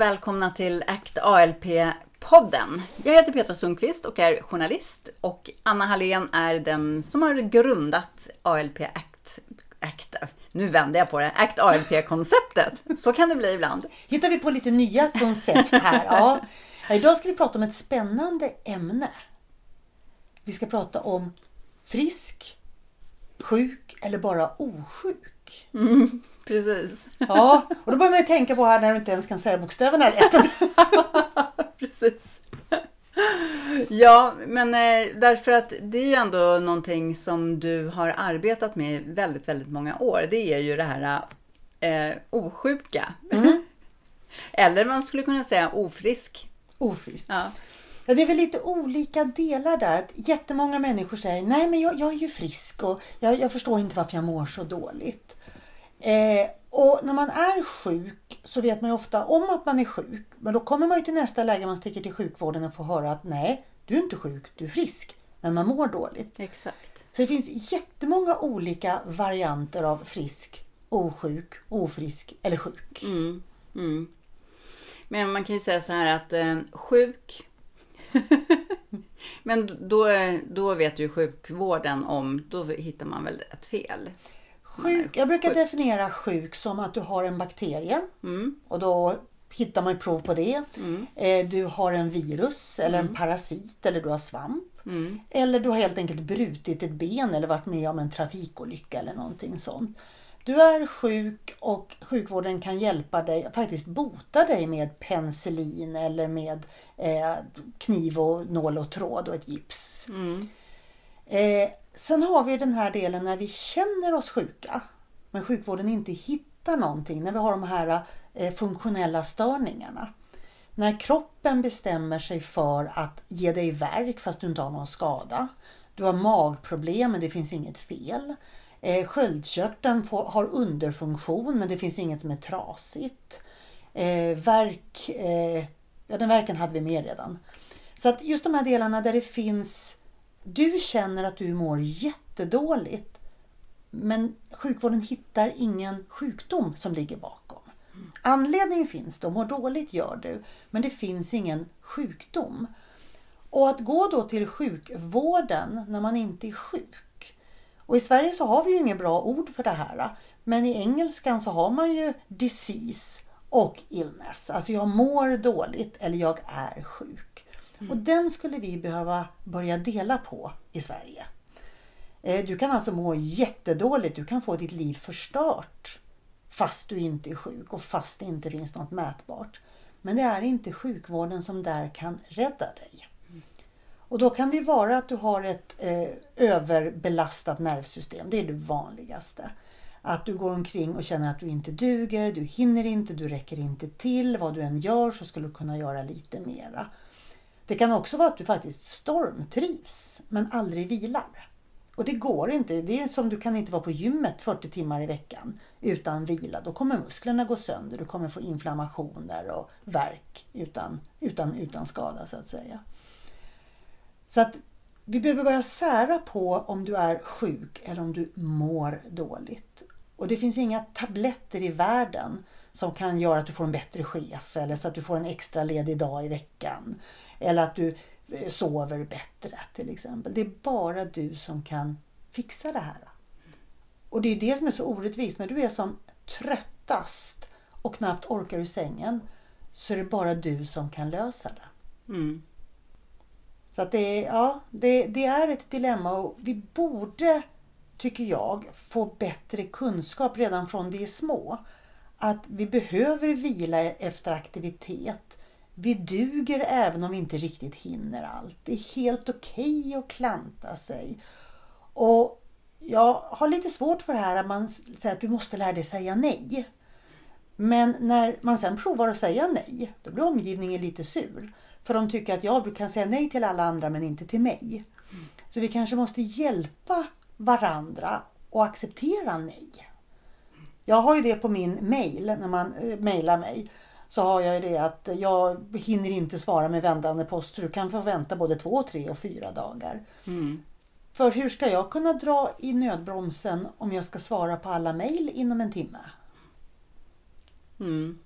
Och välkomna till ACT ALP-podden. Jag heter Petra Sundqvist och är journalist och Anna Hallén är den som har grundat ALP ACT. ACT nu vänder jag på det. ACT ALP-konceptet. Så kan det bli ibland. Hittar vi på lite nya koncept här. Ja. Idag ska vi prata om ett spännande ämne. Vi ska prata om frisk, sjuk eller bara osjuk. Mm, precis. Ja, och då börjar man ju tänka på här när du inte ens kan säga bokstäverna rätt. precis. Ja, men eh, därför att det är ju ändå någonting som du har arbetat med i väldigt, väldigt många år. Det är ju det här eh, osjuka. Mm. Eller man skulle kunna säga ofrisk. Ofrisk. Ja. Ja, det är väl lite olika delar där. Jättemånga människor säger nej men jag, jag är ju frisk och jag, jag, förstår inte varför jag mår så dåligt. Eh, och när man är sjuk så vet man ju ofta om att man är sjuk. Men då kommer man ju till nästa läge man sticker till sjukvården och får höra att nej, du är inte sjuk, du är frisk. Men man mår dåligt. Exakt. Så det finns jättemånga olika varianter av frisk, osjuk, ofrisk eller sjuk. Mm, mm. Men man kan ju säga så här att eh, sjuk Men då, då vet ju sjukvården om, då hittar man väl ett fel. Sjuk, jag brukar sjuk. definiera sjuk som att du har en bakterie mm. och då hittar man prov på det. Mm. Eh, du har en virus eller en mm. parasit eller du har svamp. Mm. Eller du har helt enkelt brutit ett ben eller varit med om en trafikolycka eller någonting sånt. Du är sjuk och sjukvården kan hjälpa dig, faktiskt bota dig med penicillin eller med eh, kniv och nål och tråd och ett gips. Mm. Eh, sen har vi den här delen när vi känner oss sjuka men sjukvården inte hittar någonting, när vi har de här eh, funktionella störningarna. När kroppen bestämmer sig för att ge dig värk fast du inte har någon skada. Du har magproblem men det finns inget fel. Eh, sköldkörteln får, har underfunktion men det finns inget som är trasigt. Eh, verk, eh, ja den verken hade vi med redan. Så att just de här delarna där det finns, du känner att du mår jättedåligt men sjukvården hittar ingen sjukdom som ligger bakom. Anledningen finns, de mår dåligt gör du, men det finns ingen sjukdom. Och att gå då till sjukvården när man inte är sjuk och i Sverige så har vi ju inget bra ord för det här. Men i engelskan så har man ju disease och illness. Alltså jag mår dåligt eller jag är sjuk. Mm. Och den skulle vi behöva börja dela på i Sverige. Eh, du kan alltså må jättedåligt, du kan få ditt liv förstört fast du inte är sjuk och fast det inte finns något mätbart. Men det är inte sjukvården som där kan rädda dig. Och då kan det vara att du har ett eh, överbelastat nervsystem. Det är det vanligaste. Att du går omkring och känner att du inte duger, du hinner inte, du räcker inte till. Vad du än gör så skulle du kunna göra lite mera. Det kan också vara att du faktiskt stormtrivs men aldrig vilar. Och det går inte. Det är som du kan inte vara på gymmet 40 timmar i veckan utan vila. Då kommer musklerna gå sönder. Du kommer få inflammationer och värk utan, utan, utan skada så att säga. Så att vi behöver börja sära på om du är sjuk eller om du mår dåligt. Och det finns inga tabletter i världen som kan göra att du får en bättre chef eller så att du får en extra ledig dag i veckan. Eller att du eh, sover bättre till exempel. Det är bara du som kan fixa det här. Och det är det som är så orättvist. När du är som tröttast och knappt orkar ur sängen så är det bara du som kan lösa det. Mm. Så att det, ja, det, det är ett dilemma och vi borde, tycker jag, få bättre kunskap redan från vi är små. Att vi behöver vila efter aktivitet. Vi duger även om vi inte riktigt hinner allt. Det är helt okej okay att klanta sig. Och jag har lite svårt för det här att man säger att du måste lära dig säga nej. Men när man sen provar att säga nej, då blir omgivningen lite sur. För de tycker att jag kan säga nej till alla andra men inte till mig. Mm. Så vi kanske måste hjälpa varandra och acceptera nej. Jag har ju det på min mail när man äh, mejlar mig. Så har jag ju det att jag hinner inte svara med vändande post så du kan få vänta både två, tre och fyra dagar. Mm. För hur ska jag kunna dra i nödbromsen om jag ska svara på alla mejl inom en timme? Mm.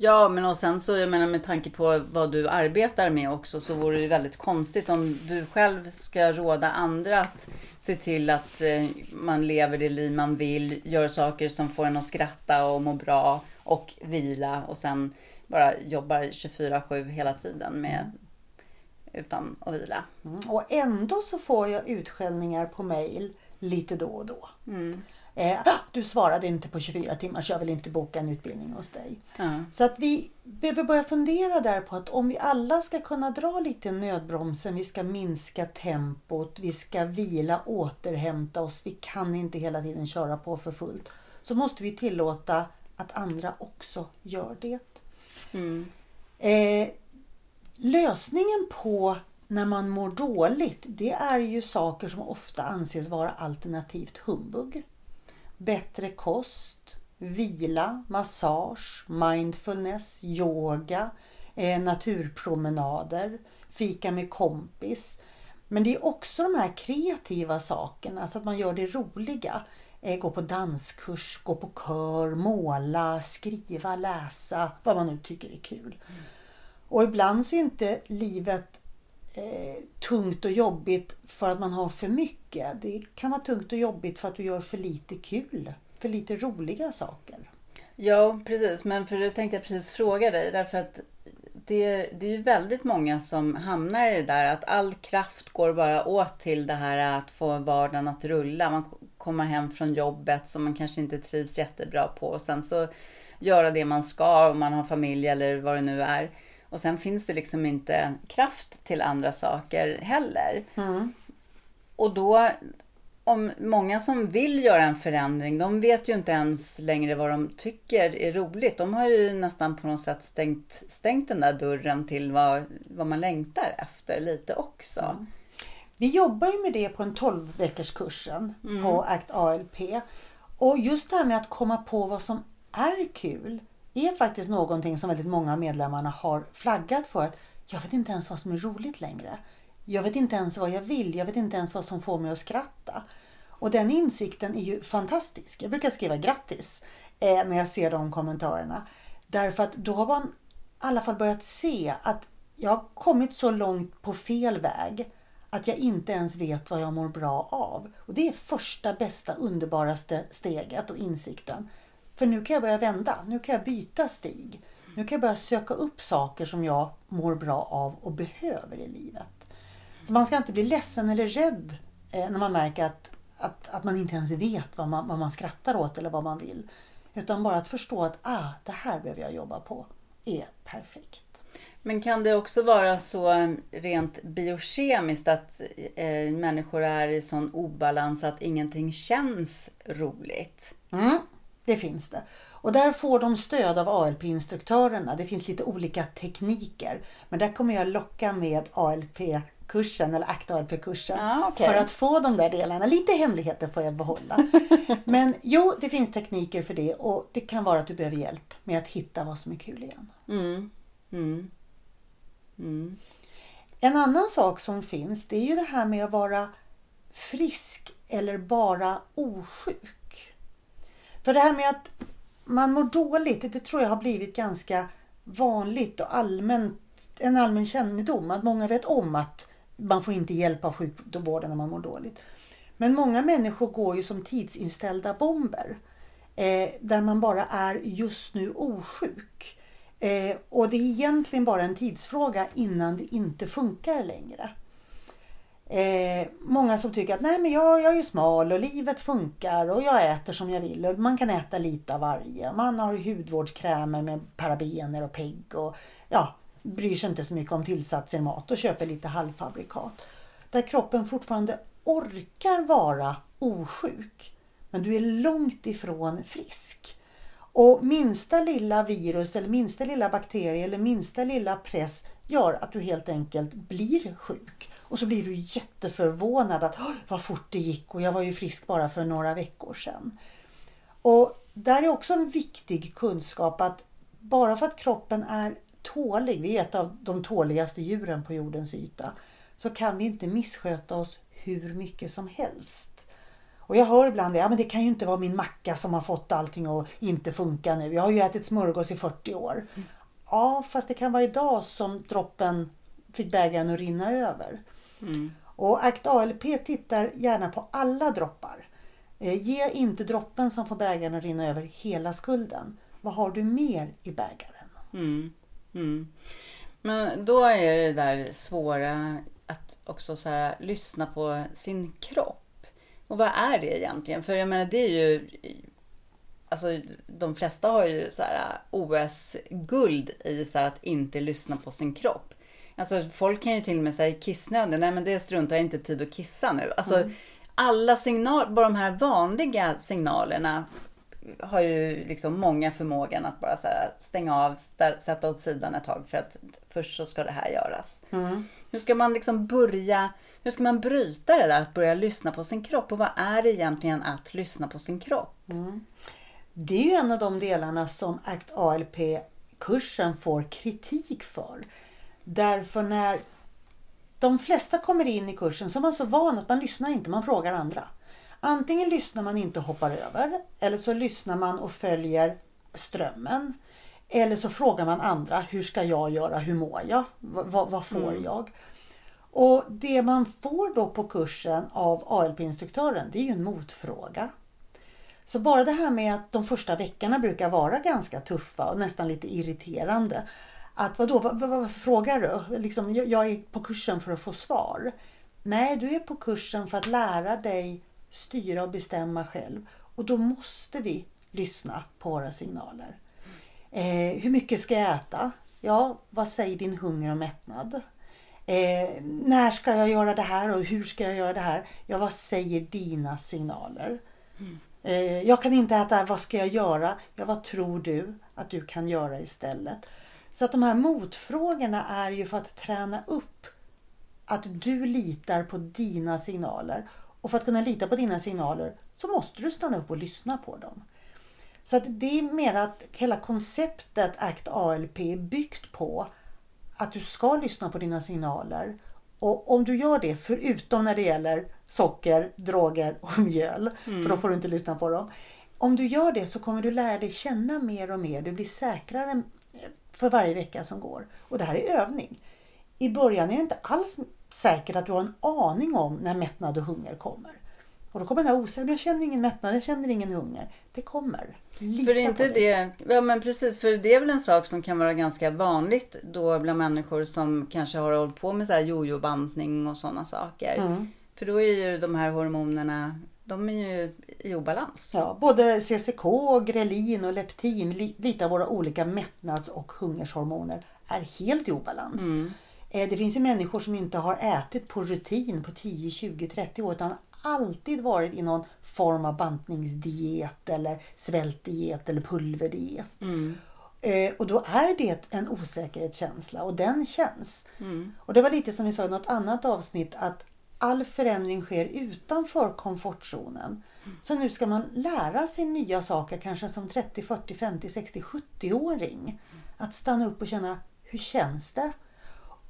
Ja, men och sen så, jag menar med tanke på vad du arbetar med också, så vore det ju väldigt konstigt om du själv ska råda andra att se till att eh, man lever det liv man vill, gör saker som får en att skratta och må bra och vila och sen bara jobbar 24-7 hela tiden med utan att vila. Mm. Och ändå så får jag utskällningar på mail lite då och då. Mm. Eh, du svarade inte på 24 timmar så jag vill inte boka en utbildning hos dig. Ja. Så att vi behöver börja fundera där på att om vi alla ska kunna dra lite nödbromsen, vi ska minska tempot, vi ska vila, återhämta oss, vi kan inte hela tiden köra på för fullt. Så måste vi tillåta att andra också gör det. Mm. Eh, lösningen på när man mår dåligt, det är ju saker som ofta anses vara alternativt humbug. Bättre kost, vila, massage, mindfulness, yoga, eh, naturpromenader, fika med kompis. Men det är också de här kreativa sakerna, så att man gör det roliga. Eh, gå på danskurs, gå på kör, måla, skriva, läsa, vad man nu tycker är kul. Och ibland så är inte livet eh, tungt och jobbigt för att man har för mycket. Det kan vara tungt och jobbigt för att du gör för lite kul, för lite roliga saker. Ja, precis. Men för det tänkte jag precis fråga dig. Därför att det, det är ju väldigt många som hamnar i det där att all kraft går bara åt till det här att få vardagen att rulla. Man kommer hem från jobbet som man kanske inte trivs jättebra på och sen så göra det man ska om man har familj eller vad det nu är. Och sen finns det liksom inte kraft till andra saker heller. Mm. Och då, om många som vill göra en förändring, de vet ju inte ens längre vad de tycker är roligt. De har ju nästan på något sätt stängt, stängt den där dörren till vad, vad man längtar efter lite också. Vi jobbar ju med det på en 12 veckors kursen på ACT ALP. Och just det här med att komma på vad som är kul är faktiskt någonting som väldigt många av medlemmarna har flaggat för. att Jag vet inte ens vad som är roligt längre. Jag vet inte ens vad jag vill. Jag vet inte ens vad som får mig att skratta. Och den insikten är ju fantastisk. Jag brukar skriva grattis eh, när jag ser de kommentarerna. Därför att då har man i alla fall börjat se att jag har kommit så långt på fel väg att jag inte ens vet vad jag mår bra av. Och Det är första, bästa, underbaraste steget och insikten. För nu kan jag börja vända. Nu kan jag byta stig. Nu kan jag börja söka upp saker som jag mår bra av och behöver i livet. Så man ska inte bli ledsen eller rädd eh, när man märker att, att, att man inte ens vet vad man, vad man skrattar åt eller vad man vill. Utan bara att förstå att ah, det här behöver jag jobba på. är perfekt. Men kan det också vara så rent biokemiskt att eh, människor är i sån obalans att ingenting känns roligt? Mm, det finns det. Och där får de stöd av ALP-instruktörerna. Det finns lite olika tekniker. Men där kommer jag locka med ALP-kursen eller ACT ALP-kursen. Ah, okej. För att få de där delarna. Lite hemligheter får jag behålla. Men jo, det finns tekniker för det och det kan vara att du behöver hjälp med att hitta vad som är kul igen. Mm. Mm. Mm. En annan sak som finns det är ju det här med att vara frisk eller bara osjuk. För det här med att man mår dåligt, det tror jag har blivit ganska vanligt och allmänt, en allmän kännedom. Att många vet om att man får inte hjälp av sjukvården när man mår dåligt. Men många människor går ju som tidsinställda bomber. Eh, där man bara är just nu osjuk. Eh, och det är egentligen bara en tidsfråga innan det inte funkar längre. Eh, många som tycker att nej men jag, jag är ju smal och livet funkar och jag äter som jag vill. Och man kan äta lite av varje. Man har hudvårdskrämer med parabener och PEG och ja, bryr sig inte så mycket om tillsatser i mat och köper lite halvfabrikat. Där kroppen fortfarande orkar vara osjuk. Men du är långt ifrån frisk. Och minsta lilla virus eller minsta lilla bakterie eller minsta lilla press gör att du helt enkelt blir sjuk. Och så blir du jätteförvånad att "Oj, vad fort det gick och jag var ju frisk bara för några veckor sedan. Och där är också en viktig kunskap att bara för att kroppen är tålig, vi är ett av de tåligaste djuren på jordens yta, så kan vi inte missköta oss hur mycket som helst. Och jag hör ibland det, ja men det kan ju inte vara min macka som har fått allting att inte funka nu. Jag har ju ätit smörgås i 40 år. Mm. Ja, fast det kan vara idag som droppen fick bägaren att rinna över. Mm. Och ACT ALP tittar gärna på alla droppar. Eh, ge inte droppen som får bägaren att rinna över hela skulden. Vad har du mer i bägaren? Mm. Mm. Men då är det där svåra att också så här, lyssna på sin kropp. Och vad är det egentligen? För jag menar det är ju Alltså de flesta har ju så här OS-guld i så att inte lyssna på sin kropp. Alltså folk kan ju till och med säga kissnödig, nej men det struntar jag inte tid att kissa nu. Alltså mm. alla signaler, bara de här vanliga signalerna har ju liksom många förmågan att bara så stänga av, sätta åt sidan ett tag för att först så ska det här göras. Mm. Hur ska man liksom börja, hur ska man bryta det där att börja lyssna på sin kropp och vad är det egentligen att lyssna på sin kropp? Mm. Det är ju en av de delarna som ACT ALP-kursen får kritik för. Därför när de flesta kommer in i kursen så är man så van att man lyssnar inte, man frågar andra. Antingen lyssnar man inte och hoppar över eller så lyssnar man och följer strömmen. Eller så frågar man andra, hur ska jag göra, hur mår jag, v vad får mm. jag? Och det man får då på kursen av ALP-instruktören det är ju en motfråga. Så bara det här med att de första veckorna brukar vara ganska tuffa och nästan lite irriterande. Att vadå, vad, vad, vad frågar du? Liksom, jag är på kursen för att få svar. Nej, du är på kursen för att lära dig styra och bestämma själv. Och då måste vi lyssna på våra signaler. Eh, hur mycket ska jag äta? Ja, vad säger din hunger och mättnad? Eh, när ska jag göra det här och hur ska jag göra det här? Ja, vad säger dina signaler? Mm. Eh, jag kan inte äta, vad ska jag göra? Ja, vad tror du att du kan göra istället? Så att de här motfrågorna är ju för att träna upp att du litar på dina signaler. Och för att kunna lita på dina signaler så måste du stanna upp och lyssna på dem. Så att det är mer att hela konceptet ACT ALP är byggt på att du ska lyssna på dina signaler. Och om du gör det, förutom när det gäller socker, droger och mjöl, mm. för då får du inte lyssna på dem. Om du gör det så kommer du lära dig känna mer och mer. Du blir säkrare för varje vecka som går. Och det här är övning. I början är det inte alls säkert att du har en aning om när mättnad och hunger kommer. Och då kommer den här osäkerheten, jag känner ingen mättnad, jag känner ingen hunger. Det kommer. Lita för inte det, ja men precis, för det är väl en sak som kan vara ganska vanligt då bland människor som kanske har hållit på med så här jojo-bantning och sådana saker. Mm. För då är ju de här hormonerna de är ju i obalans. Ja, både CCK, grelin och leptin, lite av våra olika mättnads och hungershormoner, är helt i obalans. Mm. Eh, det finns ju människor som inte har ätit på rutin på 10, 20, 30 år utan alltid varit i någon form av bantningsdiet eller svältdiet eller pulverdiet. Mm. Eh, och då är det en osäkerhetskänsla och den känns. Mm. Och det var lite som vi sa i något annat avsnitt att all förändring sker utanför komfortzonen. Mm. Så nu ska man lära sig nya saker kanske som 30, 40, 50, 60, 70-åring. Att stanna upp och känna, hur känns det?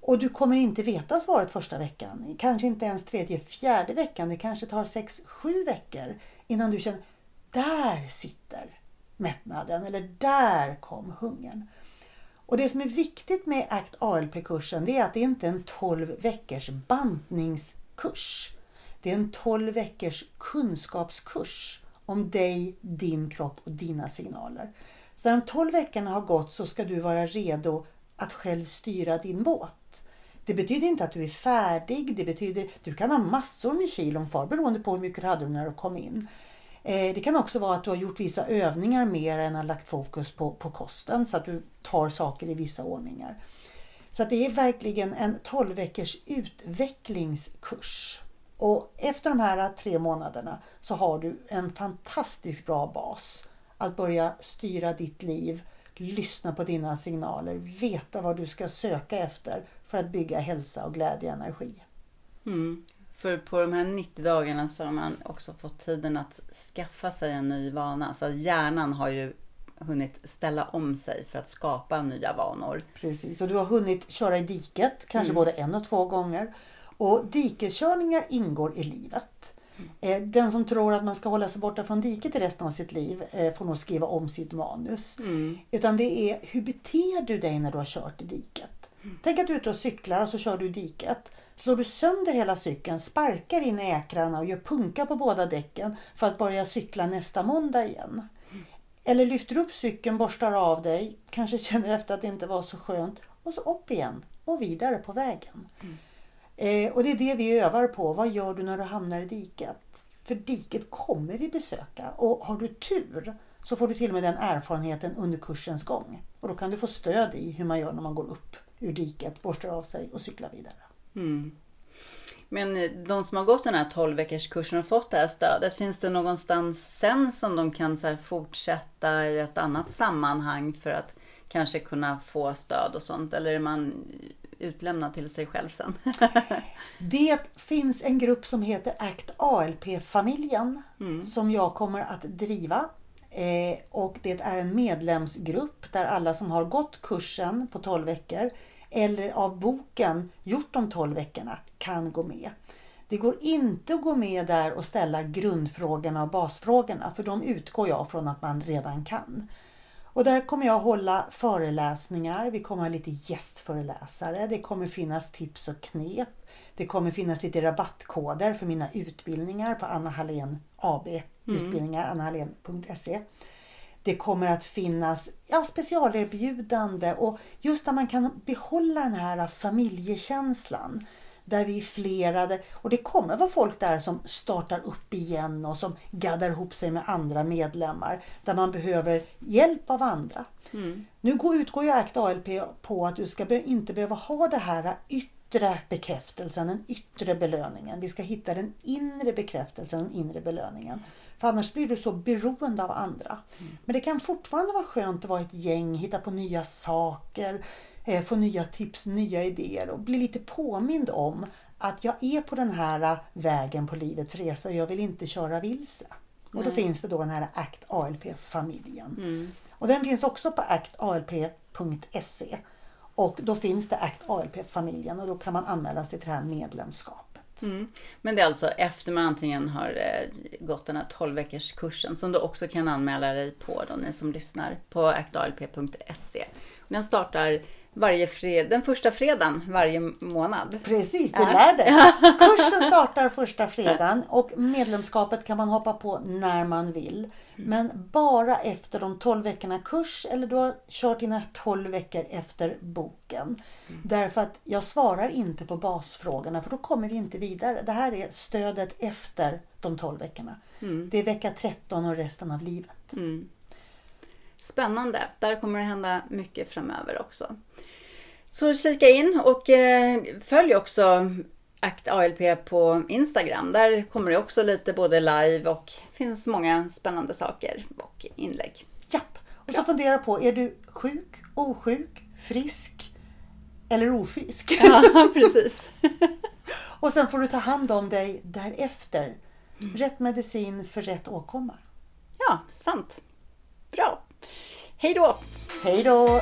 Och du kommer inte veta svaret första veckan. Kanske inte ens tredje, fjärde veckan. Det kanske tar sex, sju veckor innan du känner, där sitter mättnaden eller där kom hungern. Och det som är viktigt med ACT ALP-kursen det är att det inte är en 12 veckors kurs. Det är en 12 veckors kunskapskurs om dig, din kropp och dina signaler. Så när de 12 veckorna har gått så ska du vara redo att själv styra din båt. Det betyder inte att du är färdig. Det betyder du kan ha massor med kilon kvar beroende på hur mycket du hade när du kom in. Eh, det kan också vara att du har gjort vissa övningar mer än att lagt fokus på, på kosten så att du tar saker i vissa ordningar. Så det är verkligen en 12 veckors utvecklingskurs. Och efter de här tre månaderna så har du en fantastiskt bra bas att börja styra ditt liv lyssna på dina signaler, veta vad du ska söka efter för att bygga hälsa och glädje och energi. Mm. För på de här 90 dagarna så har man också fått tiden att skaffa sig en ny vana. Så hjärnan har ju hunnit ställa om sig för att skapa nya vanor. Precis, och du har hunnit köra i diket, kanske mm. både en och två gånger. Och dikeskörningar ingår i livet. Eh, Den som tror att man ska hålla sig borta från diket i resten av sitt liv eh, får nog skriva om sitt manus. Utan det är hur beter du dig när du har kört i diket? Tänk att du är ute och cyklar och så kör du i diket. Slår du sönder hela cykeln, sparkar in i äkrarna och gör punka på båda däcken för att börja cykla nästa måndag igen. Eller lyfter upp cykeln, borstar av dig, kanske känner efter att det inte var så skönt och så upp igen och vidare på vägen. Eh, och det är det vi övar på. Vad gör du när du hamnar i diket? För diket kommer vi besöka och har du tur så får du till och med den erfarenheten under kursens gång. Och då kan du få stöd i hur man gör när man går upp ur diket, borstar av sig och cyklar vidare. Men eh, de som har gått den här 12 veckors kursen och fått det här stödet, finns det någonstans sen som de kan så fortsätta i ett annat sammanhang för att kanske kunna få stöd och sånt? Eller är man utlämnad till sig själv sen? Det finns en grupp som heter ACT ALP-familjen som jag kommer att driva. Eh, och det är en medlemsgrupp där alla som har gått kursen på 12 veckor eller av boken gjort de 12 veckorna kan gå med. Det går inte att gå med där och ställa grundfrågorna och basfrågorna för de utgår jag från att man redan kan. Och där kommer jag hålla föreläsningar, vi kommer ha lite gästföreläsare, det kommer finnas tips och knep. Det kommer finnas lite rabattkoder för mina utbildningar på Anna Hallén AB, utbildningar, annahallén.se. Det kommer att finnas ja, specialerbjudande och just där man kan behålla den här familjekänslan. Där vi är flerade och det kommer vara folk där som startar upp igen och som gaddar ihop sig med andra medlemmar. Där man behöver hjälp av andra. Nu går- utgår ju ACT ALP på att du ska inte behöva ha det här yttre bekräftelsen, den yttre belöningen. Vi ska hitta den inre bekräftelsen, den inre belöningen. För annars blir du så beroende av andra. Men det kan fortfarande vara skönt att vara ett gäng, hitta på nya saker, eh, få nya tips, nya idéer och bli lite påmind om att jag är på den här vägen på livets resa och jag vill inte köra vilse. Och då finns det då den här ACT ALP-familjen. Och den finns också på actalp.se. Och då finns det ACT ALP-familjen och då kan man anmäla sig till det här medlemskapet. Mm. Men det är alltså efter man antingen har eh, gått den här 12 veckors kursen som du också kan anmäla dig på då, ni som lyssnar på actalp.se. Den startar varje fred, den första fredagen varje månad. Precis, du Ja. lär dig. Kursen startar första fredagen och medlemskapet kan man hoppa på när man vill. Men bara efter de 12 veckorna kurs eller du har kört dina 12 veckor efter boken. Därför att jag svarar inte på basfrågorna för då kommer vi inte vidare. Det här är stödet efter de 12 veckorna. Det är vecka 13 och resten av livet. Spännande. Där kommer det hända mycket framöver också. Så kika in och eh, följ också Act ALP på Instagram. Där kommer det också lite både live och finns många spännande saker och inlägg. Japp. Och så fundera på, är du sjuk, osjuk, frisk eller ofrisk? Ja, precis. Och sen får du ta hand om dig därefter. Rätt medicin för rätt åkomma. Ja, sant. Bra. Hej då! Hej då!